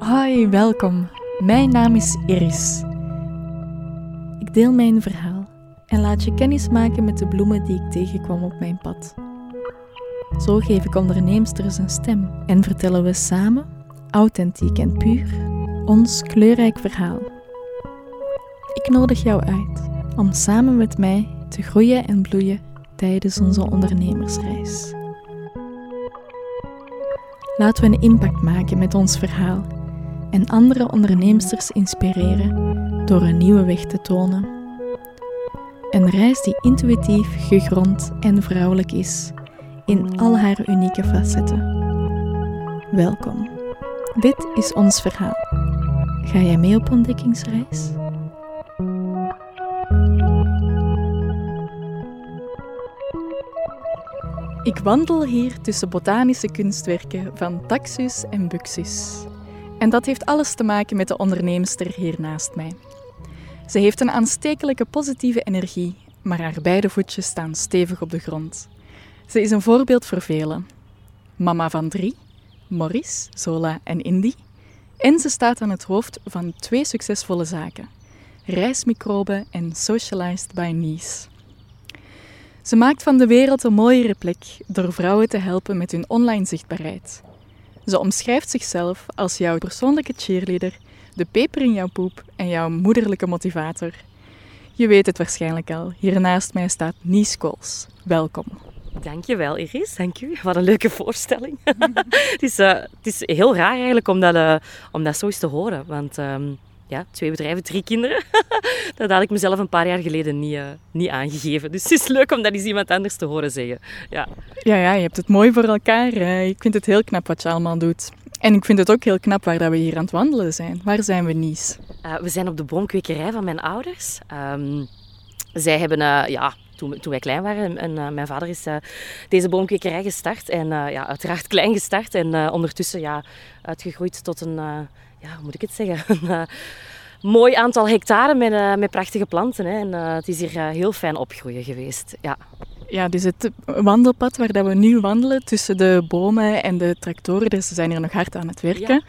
Hoi, welkom. Mijn naam is Iris. Ik deel mijn verhaal en laat je kennis maken met de bloemen die ik tegenkwam op mijn pad. Zo geef ik onderneemsters een stem en vertellen we samen, authentiek en puur, ons kleurrijk verhaal. Ik nodig jou uit om samen met mij te groeien en bloeien tijdens onze ondernemersreis. Laten we een impact maken met ons verhaal en andere onderneemsters inspireren door een nieuwe weg te tonen. Een reis die intuïtief, gegrond en vrouwelijk is in al haar unieke facetten. Welkom. Dit is ons verhaal. Ga jij mee op ontdekkingsreis? Ik wandel hier tussen botanische kunstwerken van Taxus en Buxus. En dat heeft alles te maken met de onderneemster hier naast mij. Ze heeft een aanstekelijke positieve energie, maar haar beide voetjes staan stevig op de grond. Ze is een voorbeeld voor velen. Mama van drie, Maurice, Zola en Indy. En ze staat aan het hoofd van twee succesvolle zaken: Reismicroben en Socialized by Nice. Ze maakt van de wereld een mooiere plek door vrouwen te helpen met hun online zichtbaarheid. Ze omschrijft zichzelf als jouw persoonlijke cheerleader, de peper in jouw poep en jouw moederlijke motivator. Je weet het waarschijnlijk al. Hier naast mij staat Nies Kools. Welkom. Dankjewel Iris, dank u. Wat een leuke voorstelling. het, is, uh, het is heel raar eigenlijk om dat, uh, zo eens te horen. Want um, ja, twee bedrijven, drie kinderen. dat had ik mezelf een paar jaar geleden niet, uh, niet aangegeven. Dus het is leuk om dat eens iemand anders te horen zeggen. Ja, ja, ja je hebt het mooi voor elkaar. Ik vind het heel knap wat je allemaal doet. En ik vind het ook heel knap waar dat we hier aan het wandelen zijn. Waar zijn we, Nies? Uh, we zijn op de boomkwekerij van mijn ouders. Um, zij hebben, uh, ja, toen, toen, wij klein waren, en uh, mijn vader is deze boomkwekerij gestart. En ja, uiteraard klein gestart. En ondertussen ja, uitgegroeid tot een, ja, hoe moet ik het zeggen? een mooi aantal hectare met, met prachtige planten. Hè. En het is hier heel fijn opgroeien geweest. Ja. Ja, dus het wandelpad waar dat we nu wandelen tussen de bomen en de tractoren, dus ze zijn hier nog hard aan het werken. Ja.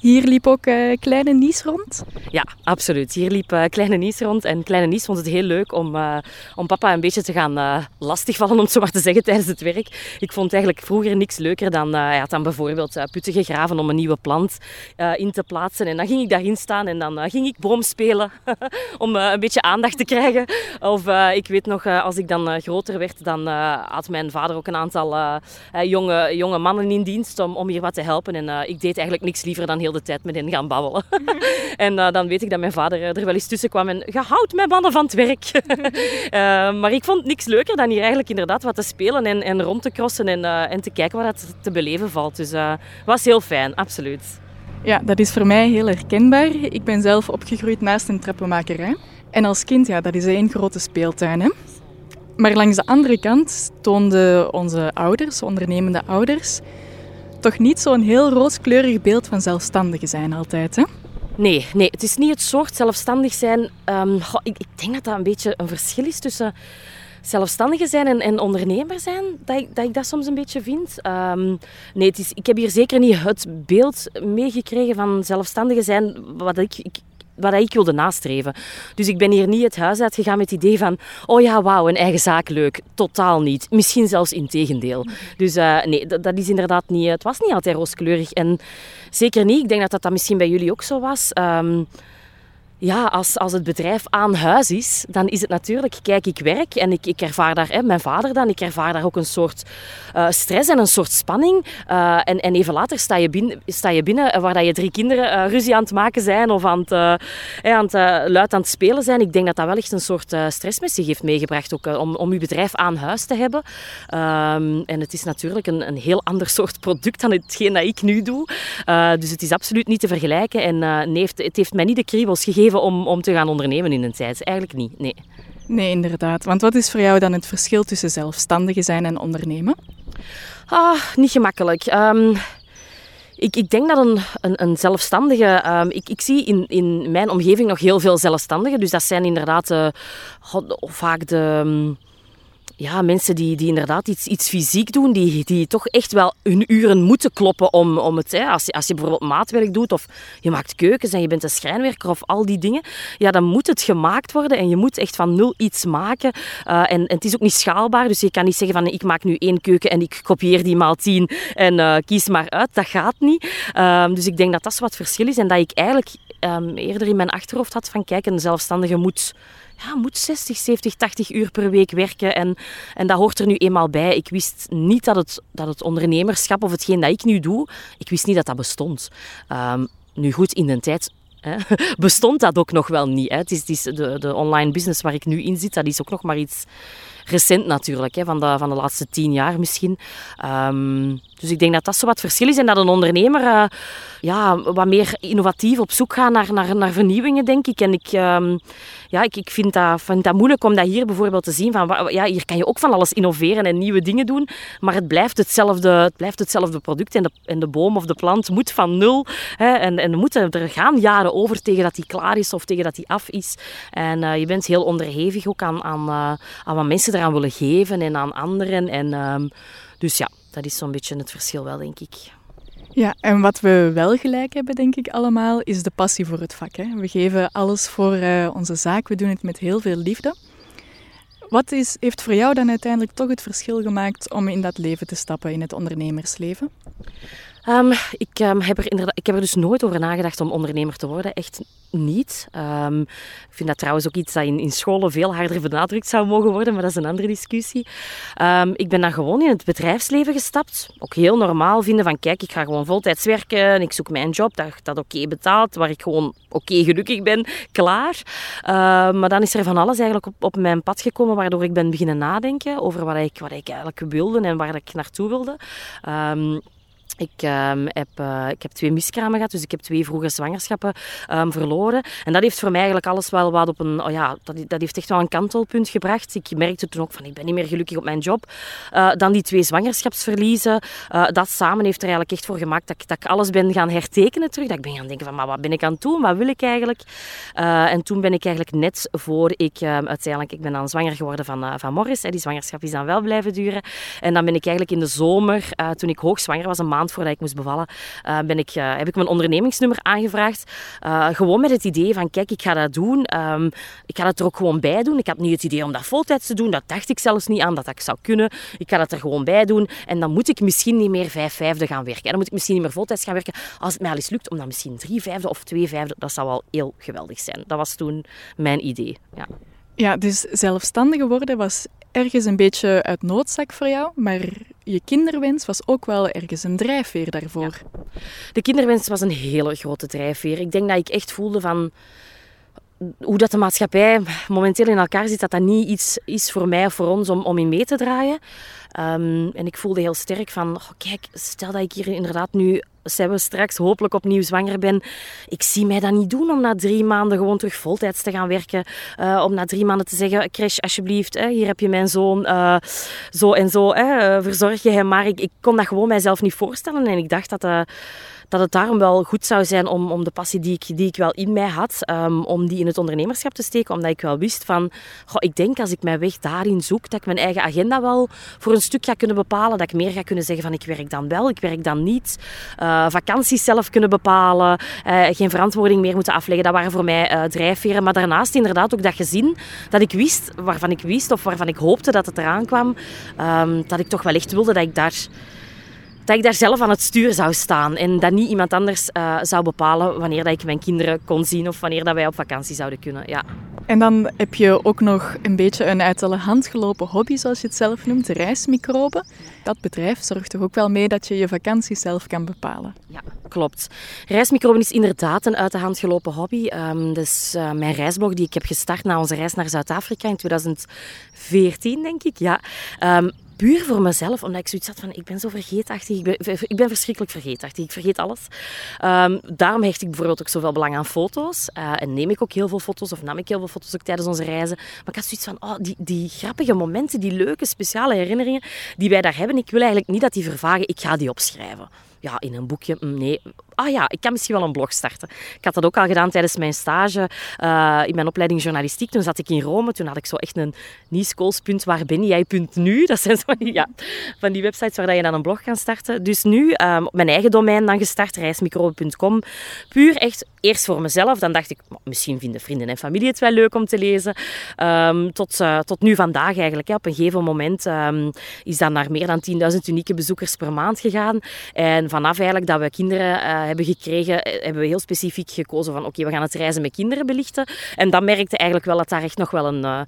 Hier liep ook uh, Kleine Nies rond? Ja, absoluut. Hier liep uh, Kleine Nies rond. En Kleine Nies vond het heel leuk om, uh, om papa een beetje te gaan lastigvallen, om het zo maar te zeggen, tijdens het werk. Ik vond eigenlijk vroeger niks leuker dan, had dan bijvoorbeeld putten gegraven om een nieuwe plant in te plaatsen. En dan ging ik daarin staan en dan ging ik boom spelen om een beetje aandacht te krijgen. Of ik weet nog, als ik dan groter werd, dan had mijn vader ook een aantal jonge, jonge mannen in dienst om, om hier wat te helpen. En ik deed eigenlijk niks liever dan heel de tijd met hen gaan babbelen. en uh, dan weet ik dat mijn vader er wel eens tussen kwam en gehoud mijn mannen van het werk. uh, maar ik vond niks leuker dan hier eigenlijk inderdaad wat te spelen en, en rond te crossen en, uh, en te kijken wat dat te beleven valt. Dus het was heel fijn, absoluut. Ja, dat is voor mij heel herkenbaar. Ik ben zelf opgegroeid naast een trappenmakerij. En als kind, ja, dat is één grote speeltuin. Hè? Maar langs de andere kant toonden onze ouders, ondernemende ouders, toch niet zo'n heel rooskleurig beeld van zelfstandigen zijn altijd, hè? Nee, nee, het is niet het soort zelfstandig zijn. Goh, ik, ik, denk dat dat een beetje een verschil is tussen zelfstandige zijn en, en ondernemer zijn. Dat ik, dat ik, dat soms een beetje vind. Um, nee, het is, ik heb hier zeker niet het beeld meegekregen van zelfstandige zijn wat ik, ik wat ik wilde nastreven. Dus ik ben hier niet het huis uitgegaan met het idee van, oh ja, wauw, een eigen zaak leuk. Totaal niet. Misschien zelfs in tegendeel. Dus uh, nee, dat, is inderdaad niet, het was niet altijd rooskleurig. En zeker niet, ik denk dat dat, dat misschien bij jullie ook zo was. Um, ja, als, als het bedrijf aan huis is, dan is het natuurlijk, kijk, ik werk en ik, ik ervaar daar, hè, mijn vader dan, ik ervaar daar ook een soort uh, stress en een soort spanning. Uh, en, en even later sta je binnen, sta je binnen waar dat je drie kinderen ruzie aan het maken zijn of aan het, aan het luid aan het spelen zijn. Ik denk dat dat wel echt een soort stress heeft meegebracht, ook om, om je bedrijf aan huis te hebben. Um, en het is natuurlijk een, een heel ander soort product dan hetgeen dat ik nu doe. dus het is absoluut niet te vergelijken en nee, het heeft mij niet de kriebels gegeven om, om te gaan ondernemen in een tijd. Eigenlijk niet, nee. Nee, inderdaad. Want wat is voor jou dan het verschil tussen zelfstandige zijn en ondernemen? Ah, niet gemakkelijk. Um, ik, ik, denk dat een, een, een zelfstandige. Um, ik, ik, zie in, in mijn omgeving nog heel veel zelfstandigen. Dus dat zijn inderdaad uh, vaak de. Um, ja, mensen die, die inderdaad iets, iets fysiek doen, die, die toch echt wel hun uren moeten kloppen om, om het... Hè, als, je, als je bijvoorbeeld maatwerk doet of je maakt keukens en je bent een schrijnwerker of al die dingen, ja, dan moet het gemaakt worden en je moet echt van nul iets maken. Uh, en, het is ook niet schaalbaar, dus je kan niet zeggen van ik maak nu één keuken en ik kopieer die maal tien en uh, kies maar uit. Dat gaat niet. Uh, dus ik denk dat dat wat verschil is en dat ik eigenlijk um, eerder in mijn achterhoofd had van kijk, een zelfstandige moet ja, moet 60, 70, 80 uur per week werken. En, en dat hoort er nu eenmaal bij. Ik wist niet dat het, dat het ondernemerschap of hetgeen dat ik nu doe, ik wist niet dat dat bestond. Um, nu goed, in de tijd Bestond dat ook nog wel niet. Hè. Is, de, de, online business waar ik nu in zit, dat is ook nog maar iets recent natuurlijk, hè, van, de, van de laatste tien jaar misschien. Um, dus ik denk dat dat zo wat verschil is en dat een ondernemer uh, ja, wat meer innovatief op zoek gaat naar, naar, naar vernieuwingen, denk ik. En ik, um, ja, ik, ik vind, dat, dat moeilijk om dat hier bijvoorbeeld te zien. Van, ja, hier kan je ook van alles innoveren en nieuwe dingen doen, maar het blijft hetzelfde, het blijft hetzelfde product en de, en de boom of de plant moet van nul. Hè, en, en moeten, er gaan jaren over tegen dat die klaar is of tegen dat die af is. En uh, je bent heel onderhevig ook aan, aan, uh, aan wat mensen eraan willen geven en aan anderen. En, um, dus ja, dat is zo'n beetje het verschil wel, denk ik. Ja, en wat we wel gelijk hebben, denk ik allemaal, is de passie voor het vak. Hè. We geven alles voor uh, onze zaak, we doen het met heel veel liefde. Wat is, heeft voor jou dan uiteindelijk toch het verschil gemaakt om in dat leven te stappen, in het ondernemersleven? Um, ik, um, heb er ik heb er dus nooit over nagedacht om ondernemer te worden. Echt niet. Um, ik vind dat trouwens ook iets dat in, scholen veel harder benadrukt zou mogen worden, maar dat is een andere discussie. ik ben dan gewoon in het bedrijfsleven gestapt. Ook heel normaal vinden van, kijk, ik ga gewoon voltijds werken en ik zoek mijn job dat, dat oké betaalt, waar ik gewoon oké gelukkig ben, klaar. maar dan is er van alles eigenlijk op, op mijn pad gekomen, waardoor ik ben beginnen nadenken over wat ik, wat ik eigenlijk wilde en waar ik naartoe wilde. Ik, um, heb, uh, ik heb twee miskramen gehad, dus ik heb twee vroege zwangerschappen um, verloren. En dat heeft voor mij eigenlijk alles wel wat op een... Oh ja, dat, dat heeft echt wel een kantelpunt gebracht. Ik merkte toen ook van, ik ben niet meer gelukkig op mijn job. Uh, dan die twee zwangerschapsverliezen. Uh, dat samen heeft er eigenlijk echt voor gemaakt dat ik, dat ik alles ben gaan hertekenen terug. Dat ik ben gaan denken van, maar wat ben ik aan het doen? Wat wil ik eigenlijk? en toen ben ik eigenlijk net voor ik... Um, uiteindelijk, ik ben dan zwanger geworden van, van Morris. Hè, die zwangerschap is dan wel blijven duren. En dan ben ik eigenlijk in de zomer, toen ik hoogzwanger was, een maand voordat ik moest bevallen, uh, ben ik, uh, heb ik mijn ondernemingsnummer aangevraagd. Uh, gewoon met het idee van, kijk, ik ga dat doen. Um, ik ga dat er ook gewoon bij doen. Ik had niet het idee om dat voltijds te doen. Dat dacht ik zelfs niet aan dat dat zou kunnen. Ik ga dat er gewoon bij doen. En dan moet ik misschien niet meer vijf vijfde gaan werken. En dan moet ik misschien niet meer voltijds gaan werken. Als het mij al eens lukt om dan misschien drie vijfde of twee vijfde, dat zou wel heel geweldig zijn. Dat was toen mijn idee. Ja. Ja, dus zelfstandige worden was ergens een beetje uit noodzak voor jou, maar je kinderwens was ook wel ergens een drijfveer daarvoor. De kinderwens was een hele grote drijfveer. Ik denk dat ik echt voelde van hoe dat de maatschappij momenteel in elkaar zit, dat dat niet iets is voor mij of voor ons om, om in mee te draaien. Um, en ik voelde heel sterk van, oh, kijk, stel dat ik hier inderdaad nu we straks hopelijk opnieuw zwanger ben. Ik zie mij dat niet doen om na drie maanden gewoon terug voltijds te gaan werken. Uh, om na drie maanden te zeggen, crash alsjeblieft, hè, hier heb je mijn zoon, uh, zo en zo, hè, verzorg je hem. Maar ik, kon dat gewoon mijzelf niet voorstellen. En ik dacht dat... dat het daarom wel goed zou zijn om, om de passie die ik, die ik wel in mij had, um, om die in het ondernemerschap te steken. Omdat ik wel wist van, ik denk als ik mijn weg daarin zoek, dat ik mijn eigen agenda wel voor een stuk ga kunnen bepalen. Dat ik meer ga kunnen zeggen van, ik werk dan wel, ik werk dan niet. Uh, vakanties zelf kunnen bepalen. Uh, geen verantwoording meer moeten afleggen. Dat waren voor mij uh, drijfveren. Maar daarnaast inderdaad ook dat gezin dat ik wist, waarvan ik wist of waarvan ik hoopte dat het eraan kwam. Um, dat ik toch wel echt wilde dat ik daar dat ik daar zelf aan het stuur zou staan en dat niet iemand anders uh, zou bepalen wanneer dat ik mijn kinderen kon zien of wanneer dat wij op vakantie zouden kunnen. Ja. En dan heb je ook nog een beetje een uit de hand gelopen hobby, zoals je het zelf noemt, reismicroben. Dat bedrijf zorgt toch ook wel mee dat je je vakantie zelf kan bepalen? Ja, klopt. Reismicroben is inderdaad een uit de hand gelopen hobby. Um, dus uh, mijn reisblog die ik heb gestart na onze reis naar Zuid-Afrika in 2014, denk ik. Ja. Um, puur voor mezelf, omdat ik zoiets had van, ik ben zo vergeetachtig, ik ben, ik ben verschrikkelijk vergeetachtig, ik vergeet alles. Um, daarom hecht ik bijvoorbeeld ook zoveel belang aan foto's. Uh, en neem ik ook heel veel foto's, of nam ik heel veel foto's ook tijdens onze reizen. Maar ik had zoiets van, oh, die, die grappige momenten, die leuke, speciale herinneringen die wij daar hebben, ik wil eigenlijk niet dat die vervagen, ik ga die opschrijven ja, in een boekje, mm, nee, ah ja, ik kan misschien wel een blog starten. Ik had dat ook al gedaan tijdens mijn stage uh, in mijn opleiding journalistiek. Toen zat ik in Rome. Toen had ik zo echt een nieuwskoolspunt. Waar ben jij.nu? Dat zijn zo ja, van die websites waar je dan een blog kan starten. Dus nu um, mijn eigen domein dan gestart, reismicrobe.com. Puur echt eerst voor mezelf. Dan dacht ik, misschien vinden vrienden en familie het wel leuk om te lezen. Um, tot, uh, tot nu vandaag eigenlijk. Op een gegeven moment um, is dat naar meer dan 10.000 unieke bezoekers per maand gegaan. En vanaf eigenlijk dat we kinderen uh, hebben gekregen, eh, hebben we heel specifiek gekozen van oké, we gaan het reizen met kinderen belichten. En dan merkte eigenlijk wel dat daar echt nog wel een...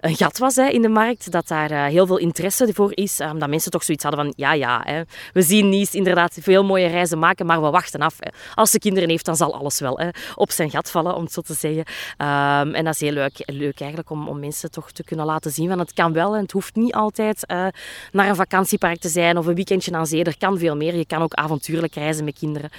een gat was hè, in de markt, dat daar uh, heel veel interesse voor is. Um, dat mensen toch zoiets hadden van, ja, ja, hè, we zien Nice inderdaad veel mooie reizen maken, maar we wachten af. Hè. Als ze kinderen heeft, dan zal alles wel hè, op zijn gat vallen, om het zo te zeggen. Um, en dat is heel leuk, leuk eigenlijk om, om mensen toch te kunnen laten zien van het kan wel en het hoeft niet altijd uh, naar een vakantiepark te zijn of een weekendje aan zee. Er kan veel meer. Je kan ook avontuurlijk reizen met kinderen.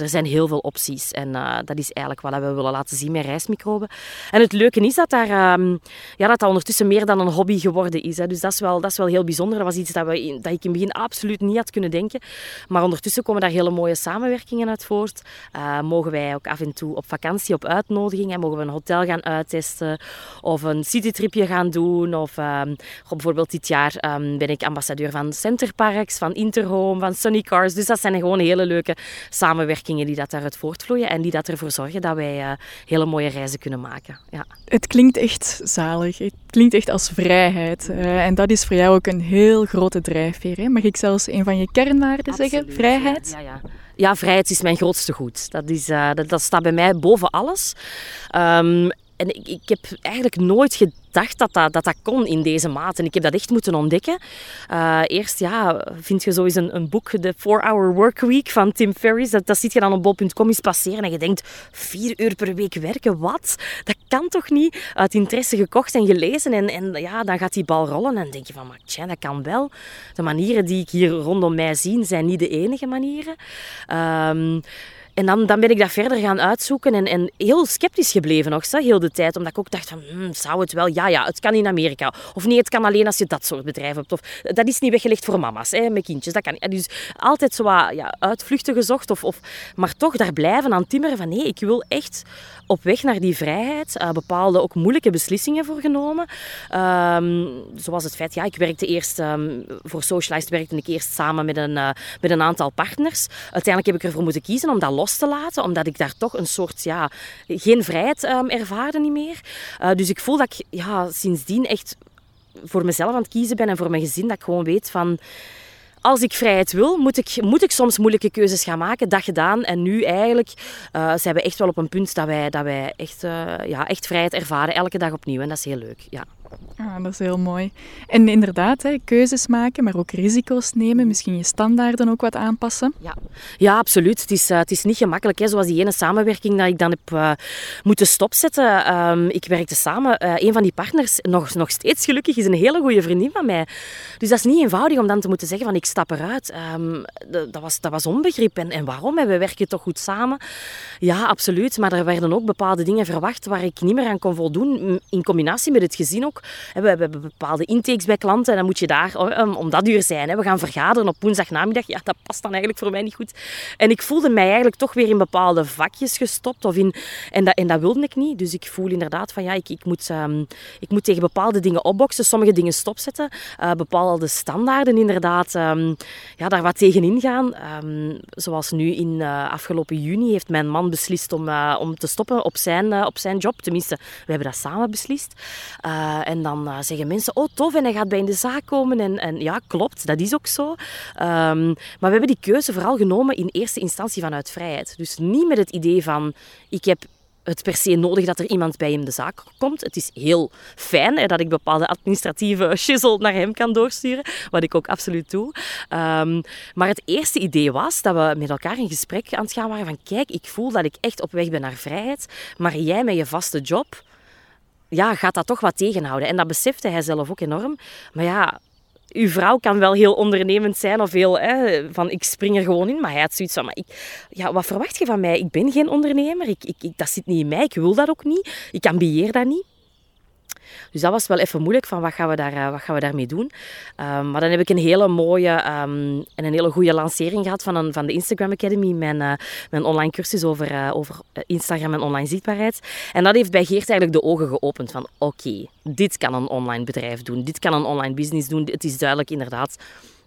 Er zijn heel veel opties en dat is eigenlijk wat we willen laten zien met reismicroben. En het leuke is dat daar... Um, ja, dat ondertussen meer dan een hobby geworden is. Hè. Dus dat is, wel, dat is wel heel bijzonder. Dat was iets dat, dat ik in het begin absoluut niet had kunnen denken. Maar ondertussen komen daar hele mooie samenwerkingen uit voort. Uh, mogen wij ook af en toe op vakantie, op uitnodiging. Mogen we een hotel gaan uittesten of een citytripje gaan doen. Of uh, bijvoorbeeld dit jaar um, ben ik ambassadeur van Centerparks, van Interhome, van Sunny Cars. Dus dat zijn gewoon hele leuke samenwerkingen die dat daaruit voortvloeien en die dat ervoor zorgen dat wij uh, hele mooie reizen kunnen maken. Ja. Het klinkt echt zalig. Het klinkt echt als vrijheid. Uh, en dat is voor jou ook een heel grote drijfveer. Hè? Mag ik zelfs een van je kernwaarden Absoluut, zeggen? Vrijheid? Ja, ja. ja, vrijheid is mijn grootste goed. Dat, is, uh, dat, dat, staat bij mij boven alles. Um, en ik, ik, heb eigenlijk nooit gedacht dat dat, dat dat kon in deze mate. En ik heb dat echt moeten ontdekken. Uh, eerst ja, vind je zo een, een boek, The 4-Hour Workweek van Tim Ferriss. Dat, dat zit je dan op bol.com eens passeren en je denkt, vier uur per week werken, wat? Dat kan toch niet? Uit interesse gekocht en gelezen en, en ja, dan gaat die bal rollen en denk je van, maar tja, dat kan wel. De manieren die ik hier rondom mij zie, zijn niet de enige manieren. Um, en dan, dan ben ik dat verder gaan uitzoeken en, en heel sceptisch gebleven nog, zo, heel de tijd. Omdat ik ook dacht van, hmm, zou het wel? Ja, ja, het kan in Amerika. Of nee, het kan alleen als je dat soort bedrijven hebt. Of, dat is niet weggelegd voor mama's, hè, met kindjes. Dat kan Dus altijd zo wat ja, uitvluchten gezocht. Of, of, maar toch daar blijven aan timmeren van, nee, ik wil echt op weg naar die vrijheid. Uh, bepaalde ook moeilijke beslissingen voor genomen. Um, zoals het feit, ja, ik werkte eerst um, voor Socialized werkte ik eerst samen met een, uh, met een aantal partners. Uiteindelijk heb ik ervoor moeten kiezen om dat los te laten, omdat ik daar toch een soort, ja, geen vrijheid um, ervaarde niet meer. Uh, dus ik voel dat ik ja, sindsdien echt voor mezelf aan het kiezen ben en voor mijn gezin, dat ik gewoon weet van als ik vrijheid wil, moet ik, moet ik soms moeilijke keuzes gaan maken. Dat gedaan. En nu eigenlijk uh, zijn we echt wel op een punt dat wij, dat wij echt, uh, ja, echt vrijheid ervaren. Elke dag opnieuw. En dat is heel leuk. Ja. Ah, dat is heel mooi. En inderdaad, hè, keuzes maken, maar ook risico's nemen. Misschien je standaarden ook wat aanpassen. Ja, ja absoluut. Het is, uh, het is niet gemakkelijk. Hè. Zoals die ene samenwerking dat ik dan heb uh, moeten stopzetten. Um, ik werkte samen. Uh, een van die partners, nog, nog steeds gelukkig, is een hele goede vriendin van mij. Dus dat is niet eenvoudig om dan te moeten zeggen van ik stap eruit. Um, dat, was, dat was onbegrip. En, en waarom? We werken toch goed samen? Ja, absoluut. Maar er werden ook bepaalde dingen verwacht waar ik niet meer aan kon voldoen. In combinatie met het gezin ook. We hebben bepaalde intakes bij klanten en dan moet je daar om dat uur zijn. We gaan vergaderen op woensdagnamiddag. Ja, dat past dan eigenlijk voor mij niet goed. En ik voelde mij eigenlijk toch weer in bepaalde vakjes gestopt. Of in, en, dat, en dat wilde ik niet. Dus ik voel inderdaad van ja, ik, ik, moet, um, ik moet tegen bepaalde dingen opboksen, sommige dingen stopzetten. Uh, bepaalde standaarden inderdaad, um, ja, daar wat tegen ingaan. Zoals nu in uh, afgelopen juni heeft mijn man beslist om, uh, om te stoppen op zijn, op zijn job. Tenminste, we hebben dat samen beslist. Dan uh, zeggen mensen, oh tof, en hij gaat bij in de zaak komen. En, en ja, klopt, dat is ook zo. Um, maar we hebben die keuze vooral genomen in eerste instantie vanuit vrijheid. Dus niet met het idee van, ik heb het per se nodig dat er iemand bij hem de zaak komt. Het is heel fijn hè, dat ik bepaalde administratieve shizzle naar hem kan doorsturen, wat ik ook absoluut doe. Um, maar het eerste idee was dat we met elkaar in gesprek aan het gaan waren van kijk, ik voel dat ik echt op weg ben naar vrijheid, maar jij met je vaste job ja, gaat dat toch wat tegenhouden. En dat besefte hij zelf ook enorm. Maar ja, uw vrouw kan wel heel ondernemend zijn of heel hè, van ik spring er gewoon in. Maar hij had zoiets van, maar ik, ja, wat verwacht je van mij? Ik ben geen ondernemer. Ik, ik, ik, dat zit niet in mij. Ik wil dat ook niet. Ik ambieer dat niet. Dus dat was wel even moeilijk van wat gaan we, daar, wat gaan we daarmee doen. Ehm, maar dan heb ik een hele mooie ehm, en een hele goede lancering gehad van, een, van de Instagram Academy, mijn, mijn online cursus over, over Instagram en online zichtbaarheid. En dat heeft bij Geert eigenlijk de ogen geopend van oké, dit kan een online bedrijf doen, dit kan een online business doen. Het is duidelijk inderdaad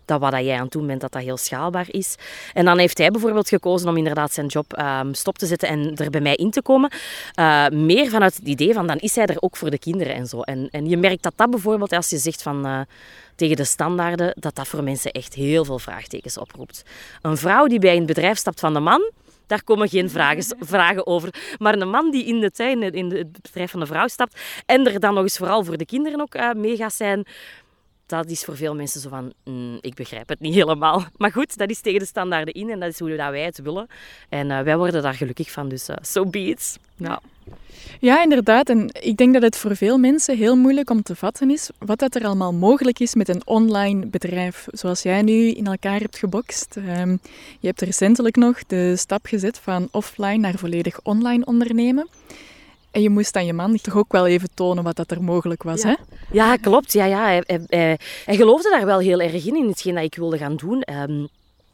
dat wat jij aan het doen bent, dat dat heel schaalbaar is. En dan heeft hij bijvoorbeeld gekozen om inderdaad zijn job um, stop te zetten en er bij mij in te komen. Uh, meer vanuit het idee van, dan is hij er ook voor de kinderen en zo. En, en je merkt dat dat bijvoorbeeld, als je zegt van... Uh, tegen de standaarden, dat dat voor mensen echt heel veel vraagtekens oproept. Een vrouw die bij een bedrijf stapt van de man, daar komen geen vragen, vragen over. Maar een man die in de tuin, in het bedrijf van de vrouw stapt en er dan nog eens vooral voor de kinderen ook uh, mee gaat zijn, dat is voor veel mensen zo van, mm, ik begrijp het niet helemaal. Maar goed, dat is tegen de standaarden in en dat is hoe wij het willen. En uh, wij worden daar gelukkig van, dus uh, so be it. Ja. Ja, inderdaad. En ik denk dat het voor veel mensen heel moeilijk om te vatten is wat dat er allemaal mogelijk is met een online bedrijf, zoals jij nu in elkaar hebt gebokst. Um, je hebt recentelijk nog de stap gezet van offline naar volledig online ondernemen. En je moest aan je man toch ook wel even tonen wat dat er mogelijk was, ja. hè? Ja, klopt. Ja, ja. Hij, hij, hij, geloofde daar wel heel erg in, in hetgeen dat ik wilde gaan doen. Um,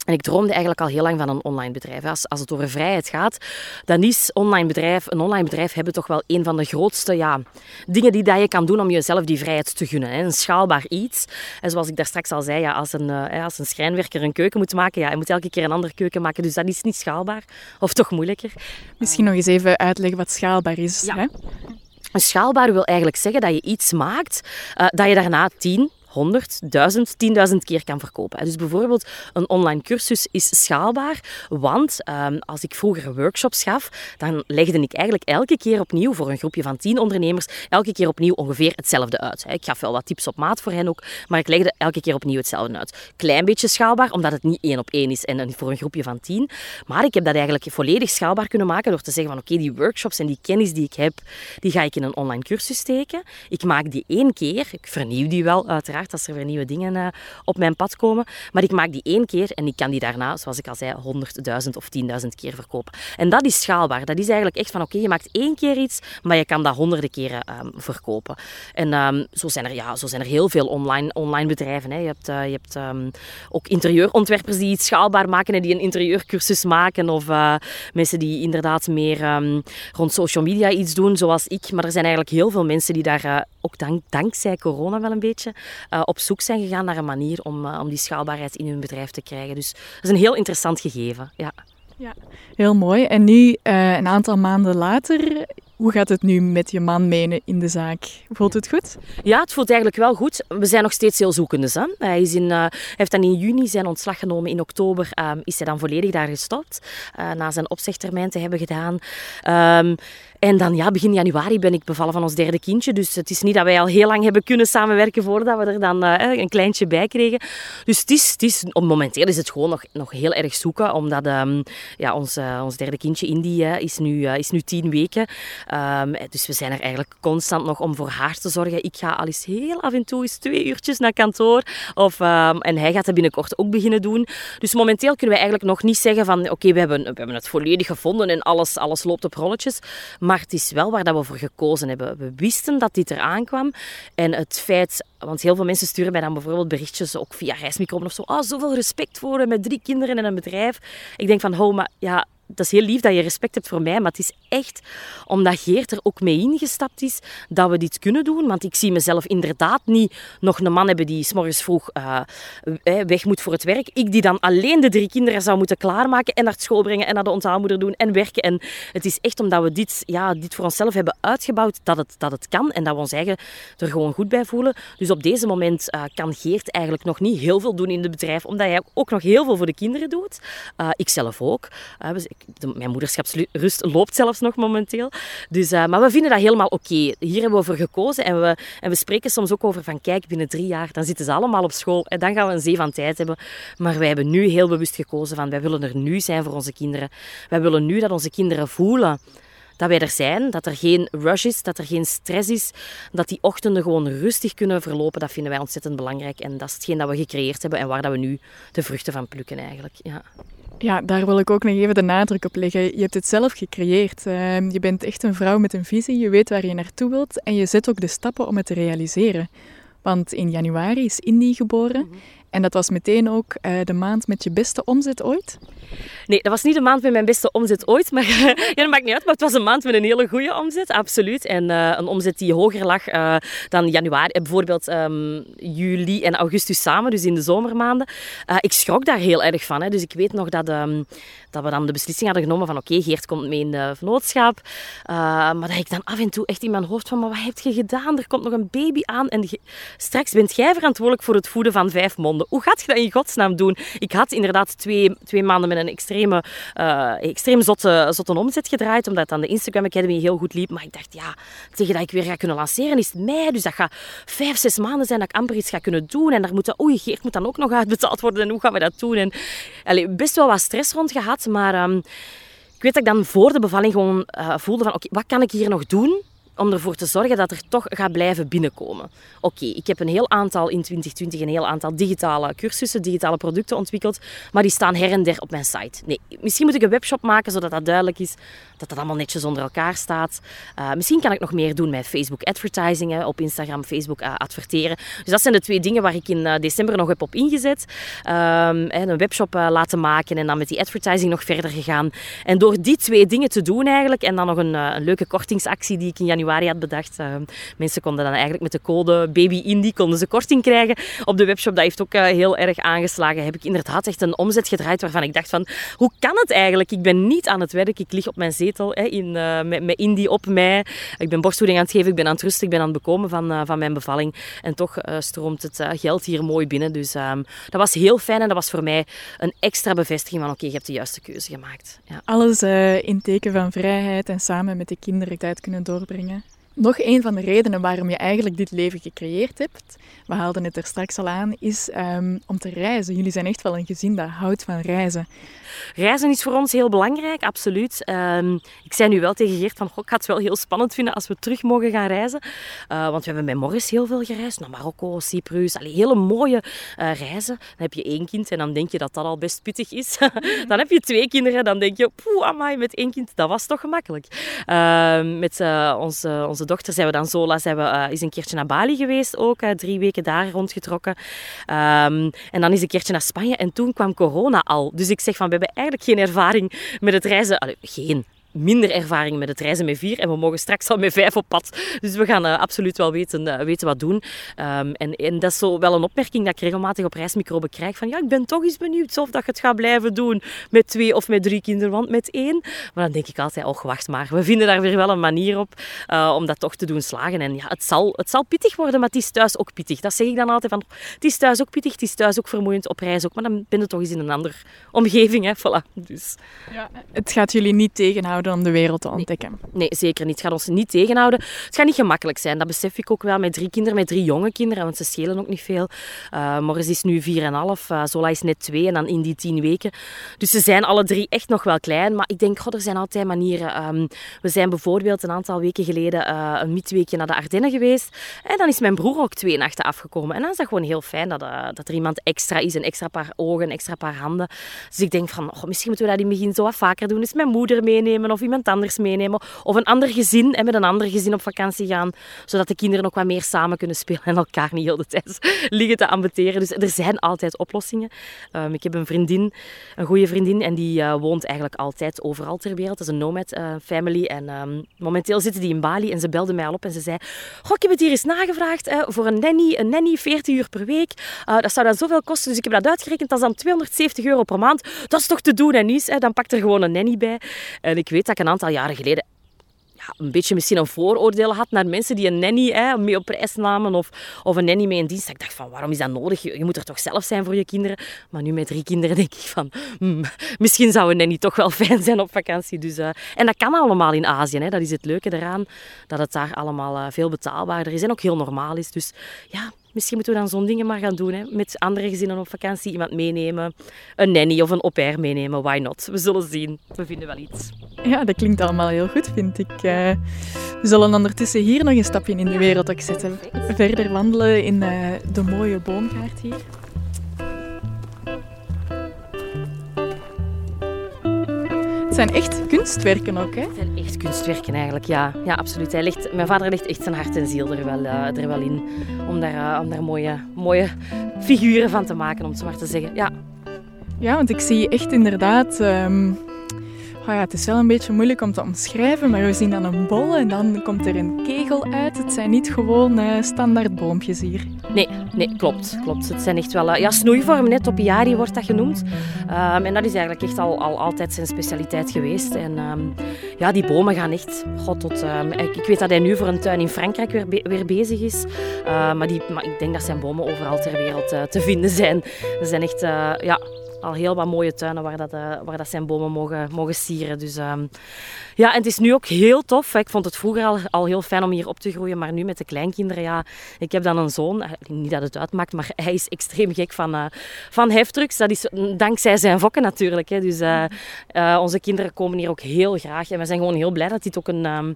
en ik droomde eigenlijk al heel lang van een online bedrijf. Als, als het over vrijheid gaat, dan is online bedrijf, een online bedrijf hebben toch wel een van de grootste ja, dingen die dat je kan doen om jezelf die vrijheid te gunnen. Hè. Een schaalbaar iets. En zoals ik daar straks al zei, ja, als, een, uh, als een schrijnwerker een keuken moet maken, ja, hij moet elke keer een andere keuken maken. Dus dat is niet schaalbaar. Of toch moeilijker. Misschien nog eens even uitleggen wat schaalbaar is. Ja. Hè? Een schaalbaar wil eigenlijk zeggen dat je iets maakt uh, dat je daarna 10, 100, 1000, 10.000 keer kan verkopen. Dus bijvoorbeeld een online cursus is schaalbaar, want um, als ik vroeger workshops gaf, dan legde ik eigenlijk elke keer opnieuw voor een groepje van 10 ondernemers elke keer opnieuw ongeveer hetzelfde uit. Ik gaf wel wat tips op maat voor hen ook, maar ik legde elke keer opnieuw hetzelfde uit. Klein beetje schaalbaar, omdat het niet één op één is en voor een groepje van 10. Maar ik heb dat eigenlijk volledig schaalbaar kunnen maken door te zeggen van oké, die workshops en die kennis die ik heb, die ga ik in een online cursus steken. Ik maak die één keer, ik vernieuw die wel uiteraard als er weer nieuwe dingen uh, op mijn pad komen. Maar ik maak die één keer en ik kan die daarna, zoals ik al zei, 100.000 of 10.000 keer verkopen. En dat is schaalbaar. Dat is eigenlijk echt van oké, je maakt één keer iets, maar je kan dat honderden keren um, verkopen. En um, zo, zijn er, ja, zo zijn er heel veel online, online bedrijven. Hè. Je hebt, uh, je hebt um, ook interieurontwerpers die iets schaalbaar maken en die een interieurcursus maken. Of uh, mensen die inderdaad meer rond social media iets doen, zoals ik. Maar er zijn eigenlijk heel veel mensen die daar ook dank, dankzij corona wel een beetje uh, op zoek zijn gegaan naar een manier om, uh, om die schaalbaarheid in hun bedrijf te krijgen. Dus dat is een heel interessant gegeven. Ja. Ja, heel mooi. En nu, uh, een aantal maanden later, hoe gaat het nu met je man menen in de zaak? Voelt het goed? Ja, het voelt eigenlijk wel goed. We zijn nog steeds heel zoekende. Hè? Hij, is in, uh, hij heeft dan in juni zijn ontslag genomen. In oktober um, is hij dan volledig daar gestopt. Uh, na zijn opzegtermijn te hebben gedaan. Um, en dan ja, begin januari ben ik bevallen van ons derde kindje. Dus het is niet dat wij al heel lang hebben kunnen samenwerken voordat we er dan uh, een kleintje bij kregen. Dus het is, het is, momenteel is het gewoon nog, nog heel erg zoeken. Omdat um, ja, ons, uh, ons derde kindje, Indy, uh, is, nu, is nu tien weken. Um, dus we zijn er eigenlijk constant nog om voor haar te zorgen. Ik ga al eens heel af en toe eens twee uurtjes naar kantoor. Of, um, en hij gaat dat binnenkort ook beginnen doen. Dus momenteel kunnen we eigenlijk nog niet zeggen van... Oké, we, hebben, we hebben het volledig gevonden en alles, alles loopt op rolletjes. Maar het is wel waar dat we voor gekozen hebben. We wisten dat dit eraan kwam. En het feit... Want heel veel mensen sturen mij dan bijvoorbeeld berichtjes, ook via reismicrofoon of zo. Oh, zoveel respect voor hem met drie kinderen en een bedrijf. Ik denk van, oh, maar ja, dat is heel lief dat je respect hebt voor mij, maar het is echt omdat Geert er ook mee ingestapt is dat we dit kunnen doen. Want ik zie mezelf inderdaad niet nog een man hebben die s morgens vroeg uh, weg moet voor het werk. Ik die dan alleen de drie kinderen zou moeten klaarmaken en naar school brengen en naar de onthaalmoeder doen en werken. En het is echt omdat we dit, ja, dit voor onszelf hebben uitgebouwd dat het, dat het kan en dat we ons eigen er gewoon goed bij voelen. Dus op deze moment uh, kan Geert eigenlijk nog niet heel veel doen in het bedrijf, omdat hij ook nog heel veel voor de kinderen doet. Uh, ik zelf ook. De, mijn moederschapsrust loopt zelfs nog momenteel. Dus, uh, maar we vinden dat helemaal oké. Hier hebben we voor gekozen en we, en we spreken soms ook over van kijk, binnen drie jaar, dan zitten ze allemaal op school en dan gaan we een zee van tijd hebben. Maar wij hebben nu heel bewust gekozen van wij willen er nu zijn voor onze kinderen. Wij willen nu dat onze kinderen voelen dat wij er zijn, dat er geen rush is, dat er geen stress is, dat die ochtenden gewoon rustig kunnen verlopen. Dat vinden wij ontzettend belangrijk en dat is hetgeen dat we gecreëerd hebben en waar dat we nu de vruchten van plukken eigenlijk. Ja. Ja, daar wil ik ook nog even de nadruk op leggen. Je hebt het zelf gecreëerd. Ehm, je bent echt een vrouw met een visie, je weet waar je naartoe wilt en je zet ook de stappen om het te realiseren. Want in januari is Indy geboren mhm. En dat was meteen ook uh, de maand met je beste omzet ooit? Nee, dat was niet de maand met mijn beste omzet ooit. Maar ja, dat maakt niet uit. Maar het was een maand met een hele goede omzet, absoluut. En uh, een omzet die hoger lag uh, dan januari. Bijvoorbeeld um, juli en augustus samen, dus in de zomermaanden. ik schrok daar heel erg van. Hè. Dus ik weet nog dat, um, dat we dan de beslissing hadden genomen van oké, Geert komt mee in de vennootschap. maar dat ik dan af en toe echt in mijn hoofd van, maar wat heb je gedaan? Er komt nog een baby aan en straks bent jij verantwoordelijk voor het voeden van vijf monden. Hoe gaat je dat in godsnaam doen? Ik had inderdaad twee, twee maanden met een extreme, uh, extreem zotte, zotte omzet gedraaid, omdat dan de Instagram Academy heel goed liep. Maar ik dacht, ja, tegen dat ik weer ga kunnen lanceren is het mei. Dus dat gaat vijf, zes maanden zijn dat ik amper iets ga kunnen doen. En daar moet dat, oei, Geert moet dan ook nog uitbetaald worden. En hoe gaan we dat doen? En allez, best wel wat stress rond gehad, maar... Um, ik weet dat ik dan voor de bevalling gewoon uh, voelde van, oké, wat kan ik hier nog doen om ervoor te zorgen dat er toch gaat blijven binnenkomen. Oké, ik heb een heel aantal in 2020 een heel aantal digitale cursussen, digitale producten ontwikkeld, maar die staan her en der op mijn site. Nee, misschien moet ik een webshop maken zodat dat duidelijk is dat dat allemaal netjes onder elkaar staat. Uh, misschien kan ik nog meer doen met Facebook advertising, op Instagram, Facebook uh, adverteren. Dus dat zijn de twee dingen waar ik in uh, december nog heb op ingezet. Um, een webshop laten maken en dan met die advertising nog verder gegaan. En door die twee dingen te doen eigenlijk en dan nog een, een leuke kortingsactie die ik in januari januari had bedacht. Uh, mensen konden dan eigenlijk met de code BabyIndie konden ze korting krijgen op de webshop. Dat heeft ook uh, heel erg aangeslagen. Heb ik inderdaad echt een omzet gedraaid waarvan ik dacht van, hoe kan het eigenlijk? Ik ben niet aan het werk. Ik lig op mijn zetel hè, in, uh, met, met Indie op mij. Ik ben borstvoeding aan het geven, ik ben aan het rusten, ik ben aan het bekomen van, van mijn bevalling. En toch stroomt het geld hier mooi binnen. Dus um, dat was heel fijn en dat was voor mij een extra bevestiging van, oké, je hebt de juiste keuze gemaakt. Ja. Alles in teken van vrijheid en samen met de kinderen tijd kunnen doorbrengen. Nog een van de redenen waarom je eigenlijk dit leven gecreëerd hebt, we haalden het er straks al aan, is um, om te reizen. Jullie zijn echt wel een gezin dat houdt van reizen. Reizen is voor ons heel belangrijk, absoluut. Um, ik zei nu wel tegen Geert van, ik ga het wel heel spannend vinden als we terug mogen gaan reizen. Uh, want we hebben met Morris heel veel gereisd, naar Marokko, Cyprus, allee, hele mooie uh, reizen. Dan heb je één kind en dan denk je dat dat al best pittig is. dan heb je twee kinderen, dan denk je, poeh, amai, met één kind, dat was toch gemakkelijk. Uh, met uh, onze, onze dochter zijn we dan Zola, zijn we, is een keertje naar Bali geweest ook, drie weken daar rondgetrokken. Um, en dan is een keertje naar Spanje en toen kwam corona al. Dus ik zeg van, we hebben eigenlijk geen ervaring met het reizen. Geen, minder ervaring met het reizen met vier en we mogen straks al met vijf op pad. Dus we gaan uh, absoluut wel weten, uh, weten wat doen. Um, en, en dat is zo wel een opmerking dat ik regelmatig op reismicroben krijg. Van ja, ik ben toch eens benieuwd of dat je het gaat blijven doen met twee of met drie kinderen, want met één. Maar dan denk ik altijd, oh wacht maar, we vinden daar weer wel een manier op uh, om dat toch te doen slagen. En ja, het zal, het zal pittig worden, maar het is thuis ook pittig. Dat zeg ik dan altijd van, het is thuis ook pittig, het is thuis ook vermoeiend, op reis ook. Maar dan ben je toch eens in een andere omgeving, hè. Voilà. Dus. Ja, het gaat jullie niet tegenhouden om de wereld te ontdekken. Nee, zeker niet. Het gaat ons niet tegenhouden. Het gaat niet gemakkelijk zijn. Dat besef ik ook wel met drie kinderen, met drie jonge kinderen, want ze schelen ook niet veel. Uh, Morris is nu 4,5, uh, Zola is net 2 en dan in die 10 weken. Dus ze zijn alle drie echt nog wel klein. Maar ik denk, god, er zijn altijd manieren. Um, we zijn bijvoorbeeld een aantal weken geleden uh, een midweekje naar de Ardennen geweest. En dan is mijn broer ook twee nachten afgekomen. En dan is dat gewoon heel fijn dat, uh, dat er iemand extra is. Een extra paar ogen, een extra paar handen. Dus ik denk van, oh, misschien moeten we dat in het begin zo wat vaker doen. Eens mijn moeder meenemen of iemand anders meenemen. Of een ander gezin en met een ander gezin op vakantie gaan. Zodat de kinderen ook wat meer samen kunnen spelen en elkaar niet heel de tijd liggen te ambeteren. Dus er zijn altijd oplossingen. Um, ik heb een vriendin, een goede vriendin, en die uh, woont eigenlijk altijd overal ter wereld. Dat is een nomad uh, family. En um, momenteel zitten die in Bali en ze belde mij al op en ze zei... Goh, ik heb het hier eens nagevraagd voor een nanny, een nanny 40 uur per week. dat zou dan zoveel kosten, dus ik heb dat uitgerekend. Dat is dan 270 euro per maand. Dat is toch te doen en niets. Dan pakt er gewoon een nanny bij. En ik weet dat ik een aantal jaren geleden ja, een beetje misschien een vooroordeel had naar mensen die een nanny hè, mee op prijs namen of, of een nanny mee in dienst. Ik dacht van, waarom is dat nodig? Je, moet er toch zelf zijn voor je kinderen? Maar nu met drie kinderen denk ik van, hmm, misschien zou een nanny toch wel fijn zijn op vakantie. Dus, uh, en dat kan allemaal in Azië. Hè. Dat is het leuke eraan, dat het daar allemaal uh, veel betaalbaarder is en ook heel normaal is. Dus ja, Misschien moeten we dan zo'n dingen maar gaan doen. Hè? Met andere gezinnen op vakantie iemand meenemen. Een nanny of een au pair meenemen. Why not? We zullen zien. We vinden wel iets. Ja, dat klinkt allemaal heel goed, vind ik. Uh, we zullen ondertussen hier nog een stapje in de wereld ook zetten. Verder wandelen in uh, de mooie boomgaard hier. Het zijn echt kunstwerken ook, hè? Het zijn echt kunstwerken eigenlijk, ja. Ja, absoluut. Hij ligt, mijn vader legt echt zijn hart en ziel er wel, uh, er wel in. Om daar, uh, om daar mooie, mooie figuren van te maken, om het zo maar te zeggen. Ja, ja want ik zie echt inderdaad... Um Oh ja, het is wel een beetje moeilijk om te omschrijven, maar we zien dan een bol en dan komt er een kegel uit. Het zijn niet gewoon uh, standaard boompjes hier. Nee, nee, klopt. klopt. Het zijn echt wel uh, ja, snoeivormen, hè. topiari wordt dat genoemd. Um, en dat is eigenlijk echt al, al altijd zijn specialiteit geweest. En um, ja, die bomen gaan echt god, tot... Um, ik, ik, weet dat hij nu voor een tuin in Frankrijk weer, weer bezig is. Maar, die, maar ik denk dat zijn bomen overal ter wereld te vinden zijn. Ze zijn echt... ja, al heel wat mooie tuinen waar, dat, uh, waar dat zijn bomen mogen, mogen sieren. Dus, um, ja, en het is nu ook heel tof. Ik vond het vroeger al, al heel fijn om hier op te groeien, maar nu met de kleinkinderen, ja, ik heb dan een zoon, niet dat het uitmaakt, maar hij is extreem gek van, uh, van heftrucks. Dat is dankzij zijn fokken natuurlijk. Hè. Dus onze kinderen komen hier ook heel graag en we zijn gewoon heel blij dat dit ook een...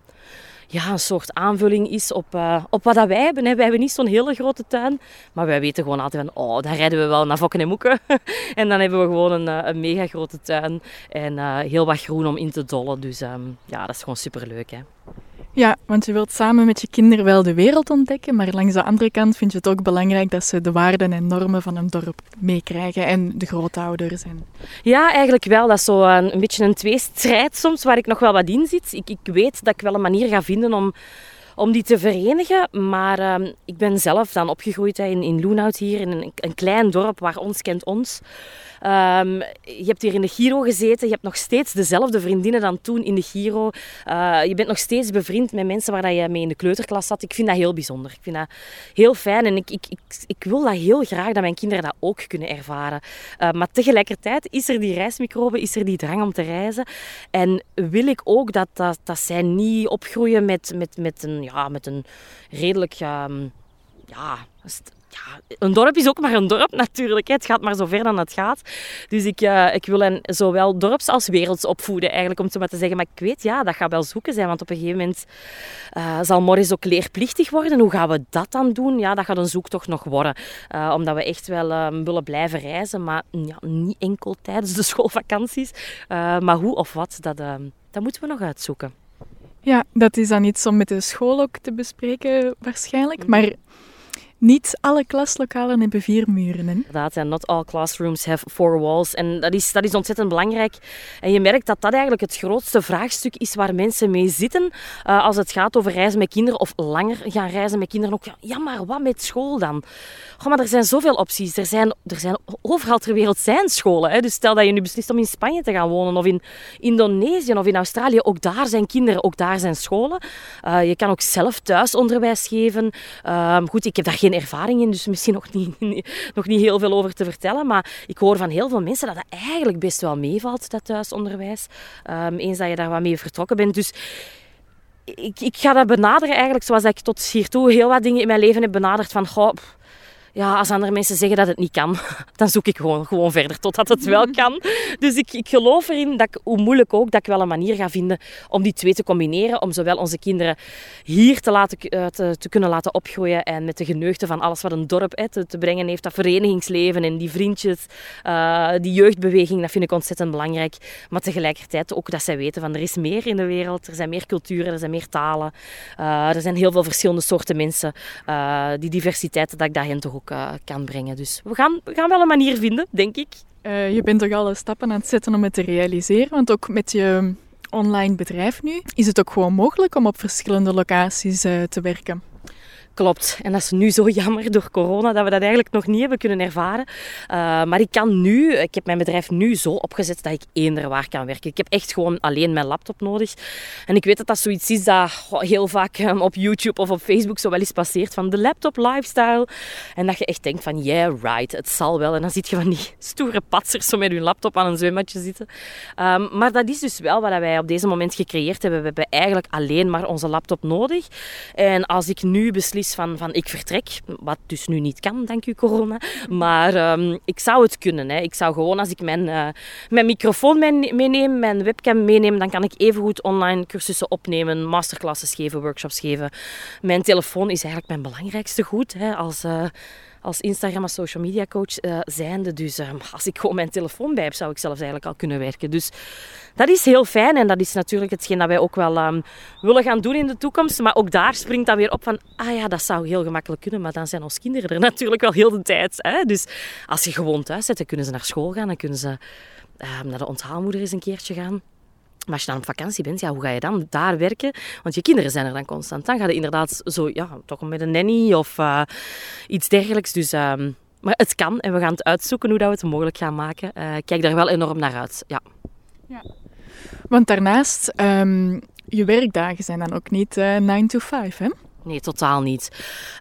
Ja, een soort aanvulling is op, uh, op wat dat wij hebben. Hè. Wij hebben niet zo'n hele grote tuin, maar wij weten gewoon altijd van, oh, daar rijden we wel naar Fokken en Moeken. en dan hebben we gewoon een, eh, een mega grote tuin en uh, heel wat groen om in te dollen. Dus um, ja, dat is gewoon superleuk. Hè. Ja, want je wilt samen met je kinderen wel de wereld ontdekken, maar langs de andere kant vind je het ook belangrijk dat ze de waarden en normen van een dorp meekrijgen en de grootouders. En... Ja, eigenlijk wel. Dat is zo een, een beetje een tweestrijd soms, waar ik nog wel wat in zit. Ik, ik weet dat ik wel een manier ga vinden om om die te verenigen. Maar uh, ik ben zelf dan opgegroeid in, in Loenhout hier, in een, een klein dorp waar ons kent ons. Um, je hebt hier in de Giro gezeten. Je hebt nog steeds dezelfde vriendinnen dan toen in de Giro. Uh, je bent nog steeds bevriend met mensen waar je mee in de kleuterklas zat. Ik vind dat heel bijzonder. Ik vind dat heel fijn. En ik, ik, ik, ik wil dat heel graag dat mijn kinderen dat ook kunnen ervaren. Uh, maar tegelijkertijd is er die reismicrobe, is er die drang om te reizen. En wil ik ook dat, dat, dat zij niet opgroeien met, met, met, een, ja, met een redelijk... Um, ja, ja, een dorp is ook maar een dorp natuurlijk. Het gaat maar zo ver dan het gaat. Dus ik, uh, ik wil hen zowel dorps als werelds opvoeden, eigenlijk, om zo maar te zeggen. Maar ik weet, ja, dat gaat wel zoeken zijn. Want op een gegeven moment uh, zal Morris ook leerplichtig worden. Hoe gaan we dat dan doen? Ja, dat gaat een zoektocht nog worden. Uh, omdat we echt wel willen blijven reizen. Maar ja, niet enkel tijdens de schoolvakanties. maar hoe of wat, dat, dat moeten we nog uitzoeken. Ja, dat is dan iets om met de school ook te bespreken waarschijnlijk. Maar niet alle klaslokalen hebben vier muren. Hè? Inderdaad, not all classrooms have four walls. En dat is, dat is ontzettend belangrijk. En je merkt dat dat eigenlijk het grootste vraagstuk is waar mensen mee zitten uh, als het gaat over reizen met kinderen of langer gaan reizen met kinderen. Ook, ja, maar wat met school dan? Goh, maar er zijn zoveel opties. Er zijn, er zijn overal ter wereld zijn scholen. Hè? Dus stel dat je nu beslist om in Spanje te gaan wonen of in Indonesië of in Australië. Ook daar zijn kinderen, ook daar zijn scholen. Uh, je kan ook zelf thuisonderwijs geven. Uh, goed, ik heb daar geen geen ervaring in, dus misschien nog niet, nog niet heel veel over te vertellen. Maar ik hoor van heel veel mensen dat dat eigenlijk best wel meevalt, dat thuisonderwijs. Um, eens dat je daar wat mee vertrokken bent. Dus ik, ik ga dat benaderen eigenlijk zoals ik tot hiertoe heel wat dingen in mijn leven heb benaderd. Van, goh, ja, als andere mensen zeggen dat het niet kan, dan zoek ik gewoon, gewoon verder totdat het wel kan. Dus ik, ik geloof erin dat ik, hoe moeilijk ook, dat ik wel een manier ga vinden om die twee te combineren. Om zowel onze kinderen hier te, laten, eh, te, te kunnen laten opgroeien en met de geneugten van alles wat een dorp hè, te, te, brengen heeft. Dat verenigingsleven en die vriendjes, uh, die jeugdbeweging, dat vind ik ontzettend belangrijk. Maar tegelijkertijd ook dat zij weten van er is meer in de wereld. Er zijn meer culturen, er zijn meer talen. Uh, er zijn heel veel verschillende soorten mensen. die diversiteit, dat ik dat hen toch ook uh, kan brengen. Dus we gaan, we gaan wel een manier vinden, denk ik. Uh, je bent toch alle stappen aan het zetten om het te realiseren, want ook met je online bedrijf nu is het ook gewoon mogelijk om op verschillende locaties uh, te werken. Klopt. En dat is nu zo jammer door corona dat we dat eigenlijk nog niet hebben kunnen ervaren. Uh, maar ik kan nu, ik heb mijn bedrijf nu zo opgezet dat ik eender waar kan werken. Ik heb echt gewoon alleen mijn laptop nodig. En ik weet dat dat zoiets is dat heel vaak um, op YouTube of op Facebook zo wel eens passeert van de laptop lifestyle. En dat je echt denkt van, yeah, right, het zal wel. En dan zit je van die stoere patsers zo met je laptop aan een zwembadje zitten. Um, maar dat is dus wel wat wij op deze moment gecreëerd hebben. We hebben eigenlijk alleen maar onze laptop nodig. En als ik nu beslis van, van ik vertrek, wat dus nu niet kan, dank u corona. Maar um, ik zou het kunnen. Hè. Ik zou gewoon, als ik mijn, uh, mijn microfoon meeneem, mijn webcam meeneem, dan kan ik evengoed online cursussen opnemen, masterclasses geven, workshops geven. Mijn telefoon is eigenlijk mijn belangrijkste goed. Hè, als... Uh, als Instagram als social media coach uh, zijnde. Dus ehm, als ik gewoon mijn telefoon bij heb, zou ik zelfs eigenlijk al kunnen werken. Dus dat is heel fijn en dat is natuurlijk hetgeen dat wij ook wel um, willen gaan doen in de toekomst. Maar ook daar springt dan weer op van, ah ja, dat zou heel gemakkelijk kunnen, maar dan zijn onze kinderen er natuurlijk wel heel de tijd. Hè? Dus als je gewoon thuis zit, dan kunnen ze naar school gaan, dan kunnen ze um, naar de onthaalmoeder eens een keertje gaan. Maar als je dan op vakantie bent, ja, hoe ga je dan daar werken? Want je kinderen zijn er dan constant. Dan ga je inderdaad zo, ja, toch met een nanny of uh, iets dergelijks. Dus, um, maar het kan en we gaan het uitzoeken hoe dat we het mogelijk gaan maken. Uh, kijk daar wel enorm naar uit, ja. ja. Want daarnaast, um, je werkdagen zijn dan ook niet uh, 9 to 5, hè? Nee, totaal niet.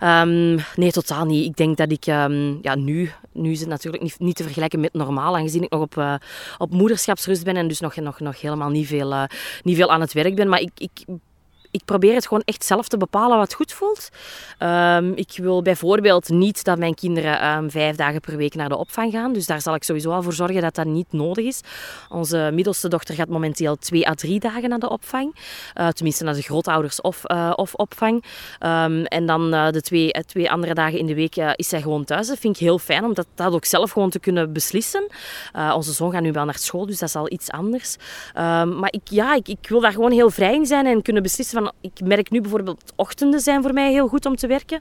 Um, nee, totaal niet. Ik denk dat ik um, ja, nu, nu is het natuurlijk niet, niet te vergelijken met normaal, aangezien ik nog op, uh, op moederschapsrust ben en dus nog, nog, nog helemaal niet veel, uh, niet veel aan het werk ben. Maar ik, ik ik probeer het gewoon echt zelf te bepalen wat goed voelt. Um, ik wil bijvoorbeeld niet dat mijn kinderen um, vijf dagen per week naar de opvang gaan. Dus daar zal ik sowieso al voor zorgen dat dat niet nodig is. Onze middelste dochter gaat momenteel twee à drie dagen naar de opvang. Uh, tenminste naar de grootouders of, uh, of opvang. Um, en dan uh, de twee, twee andere dagen in de week is zij gewoon thuis. Dat vind ik heel fijn om dat, dat ook zelf gewoon te kunnen beslissen. onze zoon gaat nu wel naar school, dus dat is al iets anders. maar ik, ja, ik, ik wil daar gewoon heel vrij in zijn en kunnen beslissen van ik merk nu bijvoorbeeld, ochtenden zijn voor mij heel goed om te werken.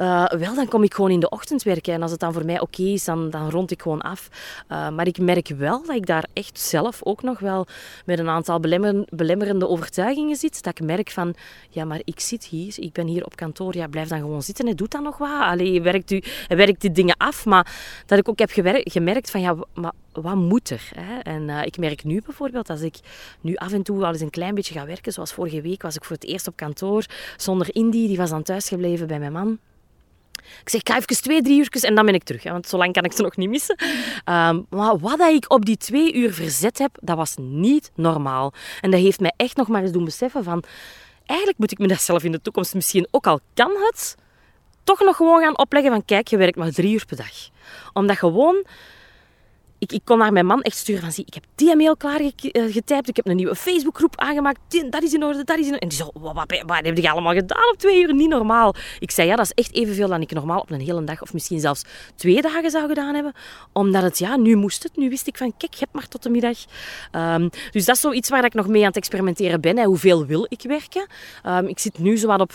Uh, wel, dan kom ik gewoon in de ochtend werken. En als het dan voor mij oké is, dan, dan rond ik gewoon af. Uh, maar ik merk wel dat ik daar echt zelf ook nog wel met een aantal belemmerende overtuigingen zit. Dat ik merk van, ja, maar ik zit hier, ik ben hier op kantoor. Ja, blijf dan gewoon zitten en doe dan nog wat. Allee, werkt, u, werkt die dingen af. Maar dat ik ook heb gemerkt van, ja, maar wat moet er? Hè? En uh, ik merk nu bijvoorbeeld, als ik nu af en toe wel eens een klein beetje ga werken, zoals vorige week was ik voor het eerst op kantoor zonder Indy, die was dan thuis gebleven bij mijn man. Ik zeg, ik ga even twee, drie uurtjes en dan ben ik terug. Hè, want zo lang kan ik ze nog niet missen. Um, maar wat ik op die twee uur verzet heb, dat was niet normaal. En dat heeft mij echt nog maar eens doen beseffen van... Eigenlijk moet ik me dat zelf in de toekomst misschien, ook al kan het, toch nog gewoon gaan opleggen van... Kijk, je werkt maar drie uur per dag. Omdat gewoon ik, ik kon naar mijn man echt sturen van, zie, ik heb die mail klaar eh, ik heb een nieuwe Facebookgroep aangemaakt, dat is in orde, dat is in. En die zo, wat, wat, wat heb je allemaal gedaan op twee uur? Niet normaal. Ik zei, ja, dat is echt evenveel dan ik normaal op een hele dag, of misschien zelfs twee dagen zou gedaan hebben. Omdat het, ja, nu moest het. Nu wist ik van, kijk, je hebt maar tot de middag. Um, dus dat is zoiets waar ik nog mee aan het experimenteren ben. Hoeveel wil ik werken? Um, ik zit nu zo wat op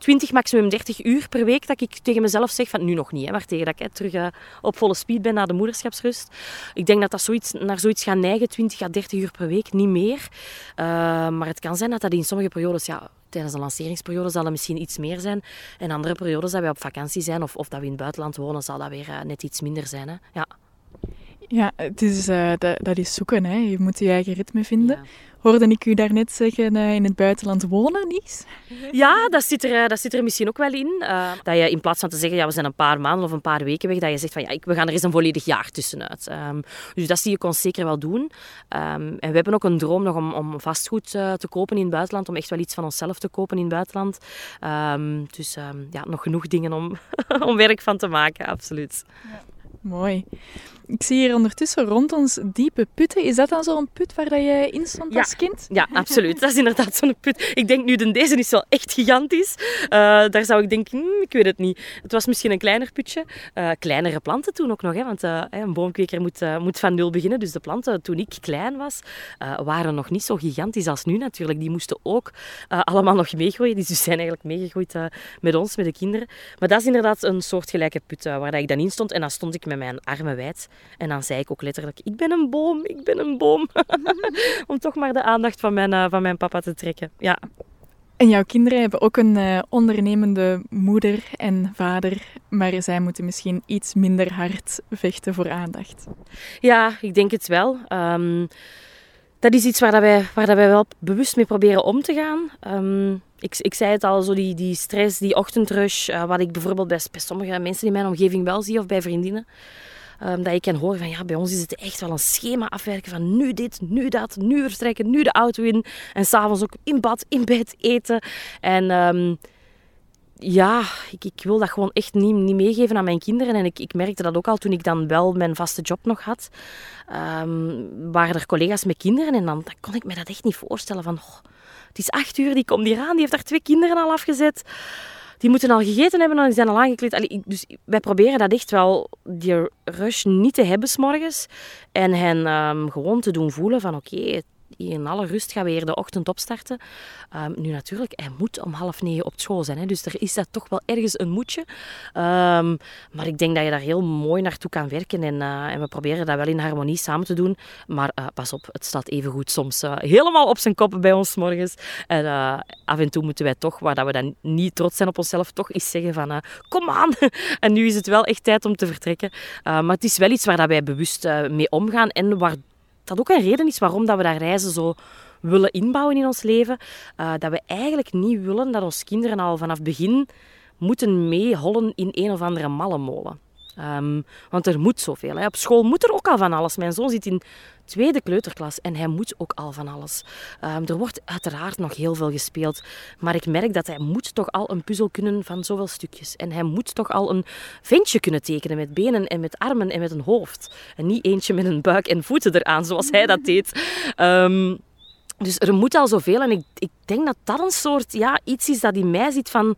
20, maximum 30 uur per week dat ik tegen mezelf zeg van nu nog niet, hè, maar tegen dat ik hè, terug uh, op volle speed ben na de moederschapsrust. Ik denk dat dat zoiets, naar zoiets gaat neigen, 20 à 30 uur per week, niet meer. Uh, maar het kan zijn dat dat in sommige periodes, ja, tijdens de lanceringsperiode zal dat misschien iets meer zijn. En andere periodes dat we op vakantie zijn of, of dat we in het buitenland wonen, zal dat weer uh, net iets minder zijn. Hè. Ja. Ja, het is, uh, dat, dat, is zoeken. Hè. Je moet je eigen ritme vinden. Ja. Hoorde ik u daarnet zeggen uh, in het buitenland wonen, Nies? Ja, dat zit, er, dat zit er misschien ook wel in. Uh, dat je in plaats van te zeggen, ja, we zijn een paar maanden of een paar weken weg, dat je zegt van, ja, we gaan er eens een volledig jaar tussenuit. Um, dus dat zie ik ons zeker wel doen. Um, en we hebben ook een droom nog om, om vastgoed uh, te kopen in het buitenland, om echt wel iets van onszelf te kopen in het buitenland. Um, dus ja, nog genoeg dingen om, om werk van te maken, absoluut. Ja. Mooi. Ik zie hier ondertussen rond ons diepe putten. Is dat dan zo'n put waar je in stond als kind? Ja, absoluut. Dat is inderdaad zo'n put. Ik denk nu, de deze is wel echt gigantisch. Uh, daar zou ik denken, hmm, ik weet het niet. Het was misschien een kleiner putje. Uh, kleinere planten toen ook nog, hè, want uh, een boomkweker moet, moet van nul beginnen. Dus de planten toen ik klein was, waren nog niet zo gigantisch als nu natuurlijk. Die moesten ook allemaal nog meegroeien. Die zijn eigenlijk meegegroeid met ons, met de kinderen. Maar dat is inderdaad een soortgelijke put waar ik dan in stond. En dan stond ik met mijn armen wijd. En dan zei ik ook letterlijk, ik ben een boom, ik ben een boom. Om toch maar de aandacht van mijn, uh, van mijn papa te trekken. Ja. En jouw kinderen hebben ook een uh, ondernemende moeder en vader, maar zij moeten misschien iets minder hard vechten voor aandacht. Ja, ik denk het wel. Um, dat is iets waar, dat wij, waar dat wij wel bewust mee proberen om te gaan. Um, ik, ik zei het al, zo die, die stress, die ochtendrush, uh, wat ik bijvoorbeeld bij, sommige mensen in mijn omgeving wel zie of bij vriendinnen. Um, dat je kan horen van ja, bij ons is het echt wel een schema afwerken van nu dit, nu dat, nu vertrekken, nu de auto in. En s'avonds ook in bad, in bed eten. En um, ja, ik, ik, wil dat gewoon echt niet, niet meegeven aan mijn kinderen. En ik, ik merkte dat ook al toen ik dan wel mijn vaste job nog had. Um, waren er collega's met kinderen en dan, kon ik me dat echt niet voorstellen van... het is acht uur, die komt hier aan, die heeft daar twee kinderen al afgezet die moeten al gegeten hebben en die zijn al aangekleed. dus wij proberen dat echt wel, die rush niet te hebben s'morgens. En hen ehm, gewoon te doen voelen van oké, in alle rust gaan we weer de ochtend opstarten. Um, nu natuurlijk, hij moet om half negen op school zijn. Hè, dus er is dat toch wel ergens een moedje. Um, maar ik denk dat je daar heel mooi naartoe kan werken. En, uh, en we proberen dat wel in harmonie samen te doen. Maar uh, pas op, het staat even goed soms uh, helemaal op zijn kop bij ons morgens. En af en toe moeten wij toch, waar dat we dan niet trots zijn op onszelf, toch eens zeggen van kom aan. en nu is het wel echt tijd om te vertrekken. maar het is wel iets waar dat wij bewust mee omgaan. En waar dat ook een reden is waarom dat we dat reizen zo willen inbouwen in ons leven. Uh, dat we eigenlijk niet willen dat onze kinderen al vanaf begin moeten meehollen in een of andere malle molen. Um, want er moet zoveel. Hè. Op school moet er ook al van alles. Mijn zoon zit in tweede kleuterklas en hij moet ook al van alles. Um, er wordt uiteraard nog heel veel gespeeld, maar ik merk dat hij moet toch al een puzzel kunnen van zoveel stukjes. En hij moet toch al een ventje kunnen tekenen met benen en met armen en met een hoofd. En niet eentje met een buik en voeten eraan, zoals hij dat deed. Um, dus er moet al zoveel. En ik, ik denk dat dat een soort ja, iets is dat in mij zit van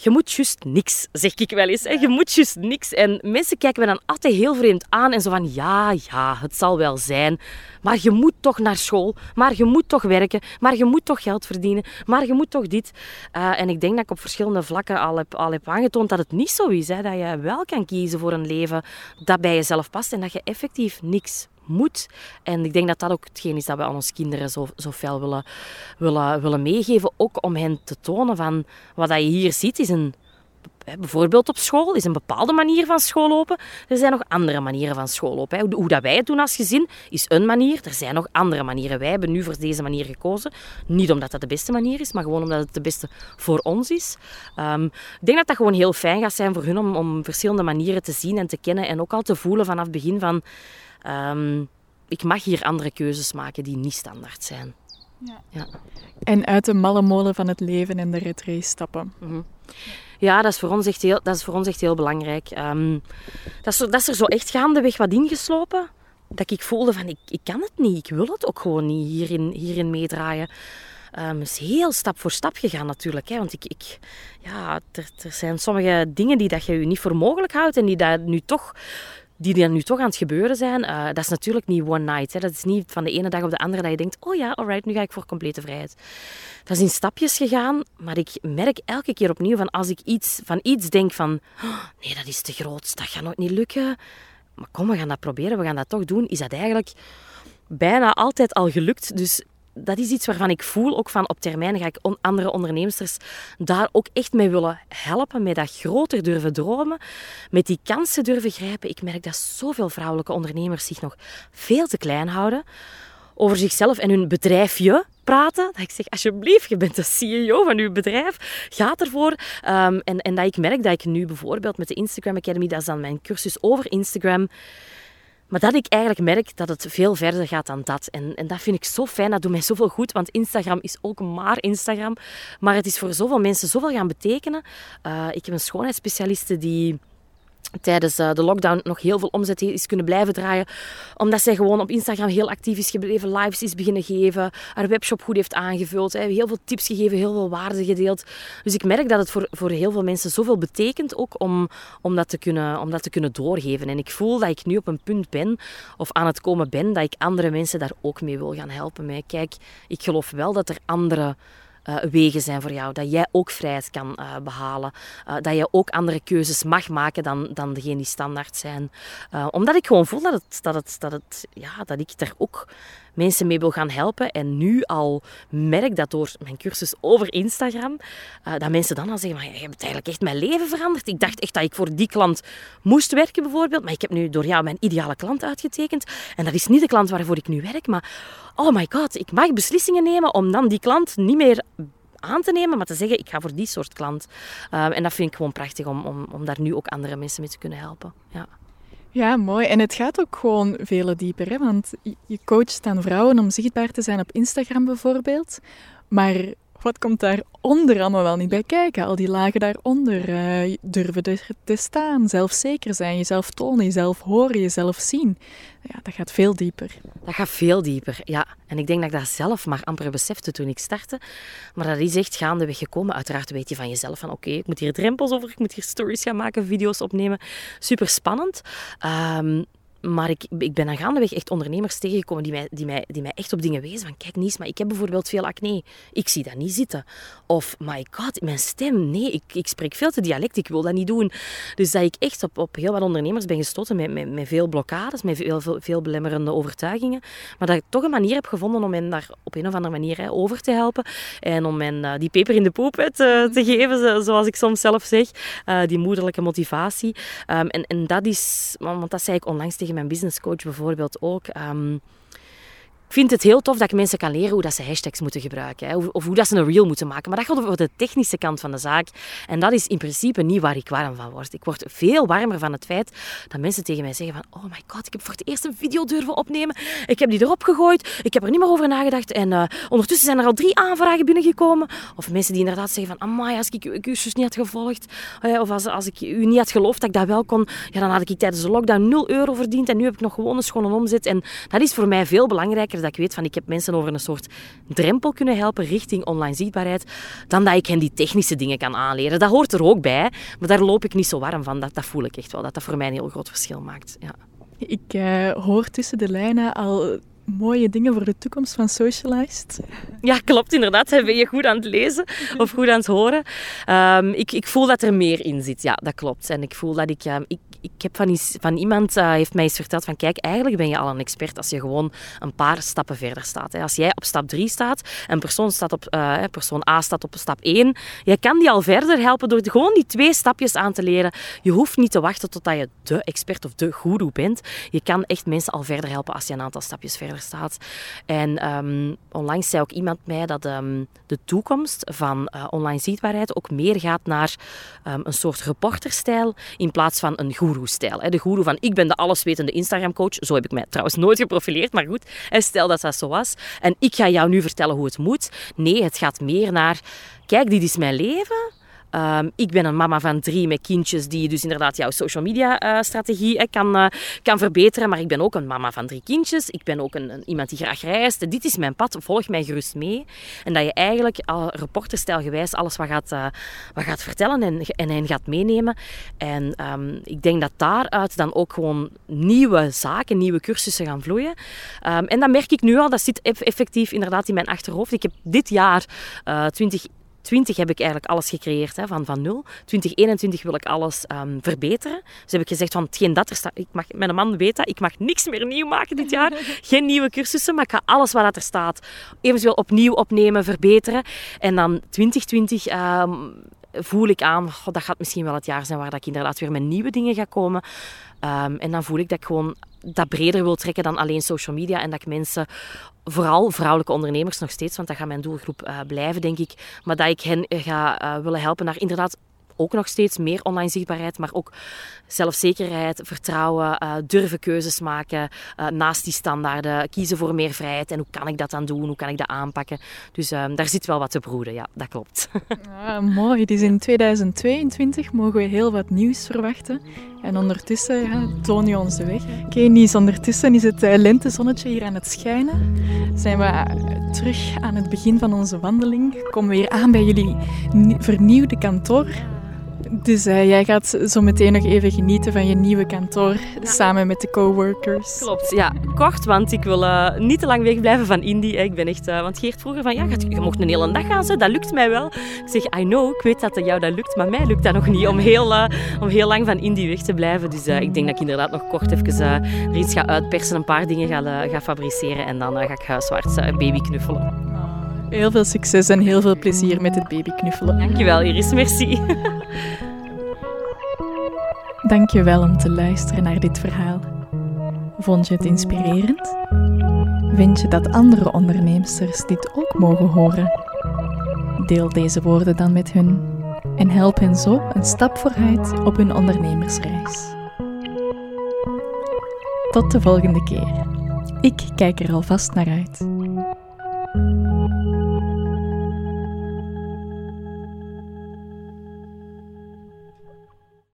je moet juist niks, zeg ik wel eens. Je moet juist niks. En mensen kijken me dan altijd heel vreemd aan en zo van, ja, ja, het zal wel zijn. Maar je moet toch naar school. Maar je moet toch werken. Maar je moet toch geld verdienen. Maar je moet toch dit. Uh, en ik denk dat ik op verschillende vlakken al heb, al heb aangetoond dat het niet zo is. Hè, dat je wel kan kiezen voor een leven dat bij jezelf past. En dat je effectief niks moet. En ik denk dat dat ook hetgeen is dat we aan onze kinderen zo, zo fel willen, willen, willen meegeven. Ook om hen te tonen van wat je hier ziet is een bijvoorbeeld op school is een bepaalde manier van schoollopen. Er zijn nog andere manieren van schoollopen. Hoe dat wij het doen als gezin is een manier. Er zijn nog andere manieren. Wij hebben nu voor deze manier gekozen. Niet omdat dat de beste manier is, maar gewoon omdat het de beste voor ons is. Um, ik denk dat dat gewoon heel fijn gaat zijn voor hun om, om verschillende manieren te zien en te kennen. En ook al te voelen vanaf het begin van Um, ik mag hier andere keuzes maken die niet standaard zijn. Ja. ja. En uit de malle molen van het leven en de retrace stappen. Mm -hmm. Ja, dat is voor ons echt heel, dat is voor ons echt heel belangrijk. Um, dat, is, dat is er zo echt gaandeweg wat ingeslopen. Dat ik voelde van, ik, ik kan het niet. Ik wil het ook gewoon niet hierin, hierin meedraaien. Um, is heel stap voor stap gegaan natuurlijk. Hè? Want ik, ik, ja, er, er zijn sommige dingen die dat je je niet voor mogelijk houdt en die dat nu toch die er nu toch aan het gebeuren zijn, uh, dat is natuurlijk niet one night. Hè. Dat is niet van de ene dag op de andere dat je denkt, oh ja, alright, nu ga ik voor complete vrijheid. Dat is in stapjes gegaan, maar ik merk elke keer opnieuw van als ik iets, van iets denk van, oh, nee, dat is te groot, dat gaat nooit niet lukken. Maar kom, we gaan dat proberen, we gaan dat toch doen. Is dat eigenlijk bijna altijd al gelukt. Dus dat is iets waarvan ik voel, ook van op termijn ga ik andere ondernemers daar ook echt mee willen helpen, met dat groter durven dromen, met die kansen durven grijpen. Ik merk dat zoveel vrouwelijke ondernemers zich nog veel te klein houden over zichzelf en hun bedrijfje praten. Dat ik zeg, alsjeblieft, je bent de CEO van uw bedrijf. Ga ervoor. Um, en, en dat ik merk dat ik nu bijvoorbeeld met de Instagram Academy, dat is dan mijn cursus over Instagram, maar dat ik eigenlijk merk dat het veel verder gaat dan dat. En, en dat vind ik zo fijn, dat doet mij zoveel goed, want Instagram is ook maar Instagram. Maar het is voor zoveel mensen zoveel gaan betekenen. Uh, ik heb een schoonheidsspecialiste die tijdens eh, de lockdown nog heel veel omzet is kunnen blijven draaien. Omdat zij gewoon op Instagram heel actief is gebleven, lives is beginnen geven, haar webshop goed heeft aangevuld, heel veel tips gegeven, heel veel waarde gedeeld. Dus ik merk dat het voor, voor heel veel mensen zoveel betekent ook om, om, dat te kunnen, om dat te kunnen doorgeven. En ik voel dat ik nu op een punt ben, of aan het komen ben, dat ik andere mensen daar ook mee wil gaan helpen. Kijk, ik geloof wel dat er andere wegen zijn voor jou. Dat jij ook vrijheid kan uh, behalen. Uh, dat je ook andere keuzes mag maken dan, dan degene die standaard zijn. omdat ik gewoon voel dat, het, dat, het, dat, het, ja, dat ik daar ook mensen mee wil gaan helpen. En nu al merk dat door mijn cursus over Instagram, dat mensen dan al zeggen, je hebt eigenlijk echt mijn leven veranderd. Ik dacht echt dat ik voor die klant moest werken bijvoorbeeld, maar ik heb nu door jou mijn ideale klant uitgetekend. En dat is niet de klant waarvoor ik nu werk, maar oh my god, ik mag beslissingen nemen om dan die klant niet meer aan te nemen, maar te zeggen, ik ga voor die soort klant. Uh, en dat vind ik gewoon prachtig om, om, om daar nu ook andere mensen mee te kunnen helpen. Ja. Ja, mooi. En het gaat ook gewoon veel dieper, hè? want je coacht dan vrouwen om zichtbaar te zijn op Instagram bijvoorbeeld. Maar Wat komt daaronder allemaal wel niet bij kijken? Al die lagen daaronder. Uh, durven er te staan, zelfzeker zijn, jezelf tonen, jezelf horen, jezelf zien. Ja, dat gaat veel dieper. Dat gaat veel dieper, ja. En ik denk dat ik dat zelf maar amper besefte toen ik startte. Maar dat is echt gaandeweg gekomen. Uiteraard weet je van jezelf van oké, ik moet hier drempels over, ik moet hier stories gaan maken, video's opnemen. Super spannend. Um, maar ik, ik ben dan gaandeweg echt ondernemers tegengekomen die mij, die, mij, die mij echt op dingen wezen. Van kijk Nies, maar ik heb bijvoorbeeld veel acne. Ik zie dat niet zitten. Of my god, mijn stem. Nee, ik, ik spreek veel te dialect. Ik wil dat niet doen. Dus dat ik echt op, op heel wat ondernemers ben gestoten met, met, met veel blokkades, met veel, veel, veel, belemmerende overtuigingen. Maar dat ik toch een manier heb gevonden om hen daar op een of andere manier hè, over te helpen. En om hen uh, die peper in de poep te, te geven, zoals ik soms zelf zeg. Uh, die moederlijke motivatie. Um, en, en dat is, want dat zei ik onlangs tegen mijn businesscoach bijvoorbeeld ook. Um, ik vind het heel tof dat ik mensen kan leren hoe dat ze hashtags moeten gebruiken. Hè, of hoe dat ze een reel moeten maken. Maar dat gaat over de technische kant van de zaak. En dat is in principe niet waar ik warm van word. Ik word veel warmer van het feit dat mensen tegen mij zeggen van... Oh my god, ik heb voor het eerst een video durven opnemen. Ik heb die erop gegooid. Ik heb er niet meer over nagedacht. En uh, ondertussen zijn er al drie aanvragen binnengekomen. Of mensen die inderdaad zeggen van... Amai, als ik uw cursus niet had gevolgd... Of als, als ik u niet had geloofd dat ik dat wel kon... Ja, dan had ik tijdens de lockdown 0 euro verdiend. En nu heb ik nog gewoon een schone omzet. En dat is voor mij veel belangrijker dat ik weet van ik heb mensen over een soort drempel kunnen helpen richting online zichtbaarheid, dan dat ik hen die technische dingen kan aanleren. Dat hoort er ook bij, maar daar loop ik niet zo warm van. Dat, dat voel ik echt wel, dat dat voor mij een heel groot verschil maakt. Ja. Ik uh, hoor tussen de lijnen al mooie dingen voor de toekomst van Socialized. Ja, klopt inderdaad. Ben je goed aan het lezen of goed aan het horen? Um, ik, ik voel dat er meer in zit. Ja, dat klopt. En ik voel dat ik... Um, ik ik heb van, van iemand uh, heeft mij eens verteld van kijk, eigenlijk ben je al een expert als je gewoon een paar stappen verder staat. Hè. Als jij op stap 3 staat en persoon, staat op, uh, persoon A staat op stap 1, jij kan die al verder helpen door gewoon die twee stapjes aan te leren. Je hoeft niet te wachten totdat je de expert of de guru bent. Je kan echt mensen al verder helpen als je een aantal stapjes verder staat. En um, onlangs zei ook iemand mij dat um, de toekomst van uh, online zichtbaarheid ook meer gaat naar um, een soort reporterstijl in plaats van een guru-stijl. De guru van ik ben de alleswetende Instagram-coach. Zo heb ik mij trouwens nooit geprofileerd, maar goed. Stel dat dat zo was. En ik ga jou nu vertellen hoe het moet. Nee, het gaat meer naar... Kijk, dit is mijn leven. Um, ik ben een mama van drie met kindjes die dus inderdaad jouw social media uh, strategie uh, kan, uh, kan verbeteren. Maar ik ben ook een mama van drie kindjes. Ik ben ook een, iemand die graag reist. Dit is mijn pad. Volg mij gerust mee. En dat je eigenlijk al reporterstijlgewijs alles wat gaat, wat gaat vertellen en, en hen gaat meenemen. En um, ik denk dat daaruit dan ook gewoon nieuwe zaken, nieuwe cursussen gaan vloeien. Um, en dat merk ik nu al. Dat zit effectief inderdaad in mijn achterhoofd. Ik heb dit jaar 20 20 heb ik eigenlijk alles gecreëerd hè, van, van nul. 2021 wil ik alles um, verbeteren. Dus heb ik gezegd van hetgeen dat er staat. Ik mag, mijn man weet dat, ik mag niks meer nieuw maken dit jaar. Geen nieuwe cursussen, maar ik ga alles wat er staat eventueel opnieuw opnemen, verbeteren. En dan 2020 um, voel ik aan, dat gaat misschien wel het jaar zijn waar dat ik inderdaad weer met nieuwe dingen ga komen. Um, en dan voel ik dat ik gewoon dat breder wil trekken dan alleen social media. En dat ik mensen, vooral vrouwelijke ondernemers nog steeds, want dat gaat mijn doelgroep uh, blijven, denk ik. Maar dat ik hen ga uh, willen helpen naar inderdaad ook nog steeds meer online zichtbaarheid, maar ook zelfzekerheid, vertrouwen, uh, durven keuzes maken uh, naast die standaarden, kiezen voor meer vrijheid. En hoe kan ik dat dan doen? Hoe kan ik dat aanpakken? Dus uh, daar zit wel wat te broeden, ja, dat klopt. Ah, mooi, dus in 2022 mogen we heel wat nieuws verwachten. En ondertussen ja, toon je ons de weg. Oké, okay, Nies, ondertussen is het lentezonnetje hier aan het schijnen. Zijn we terug aan het begin van onze wandeling. We weer aan bij jullie vernieuwde kantoor. Dus uh, jij gaat zo meteen nog even genieten van je nieuwe kantoor samen met de coworkers. Klopt, ja. Kort, want ik wil uh, niet te lang wegblijven van Indie. Ik ben echt... Uh, want Geert vroeger van, ja, je mocht een hele dag gaan, zo. dat lukt mij wel. Ik zeg, I know, ik weet dat jou dat lukt, maar mij lukt dat nog niet om heel, om heel lang van Indie weg te blijven. Dus ik denk dat ik inderdaad nog kort even er iets ga uitpersen, een paar dingen ga, ga fabriceren en dan ga ik huiswaarts baby knuffelen. Heel veel succes en heel veel plezier met het babyknuffelen. Dankjewel Iris, merci. Dankjewel om te luisteren naar dit verhaal. Vond je het inspirerend? Vind je dat andere onderneemsters dit ook mogen horen? Deel deze woorden dan met hun en help hen zo een stap vooruit op hun ondernemersreis. Tot de volgende keer. Ik kijk er alvast naar uit.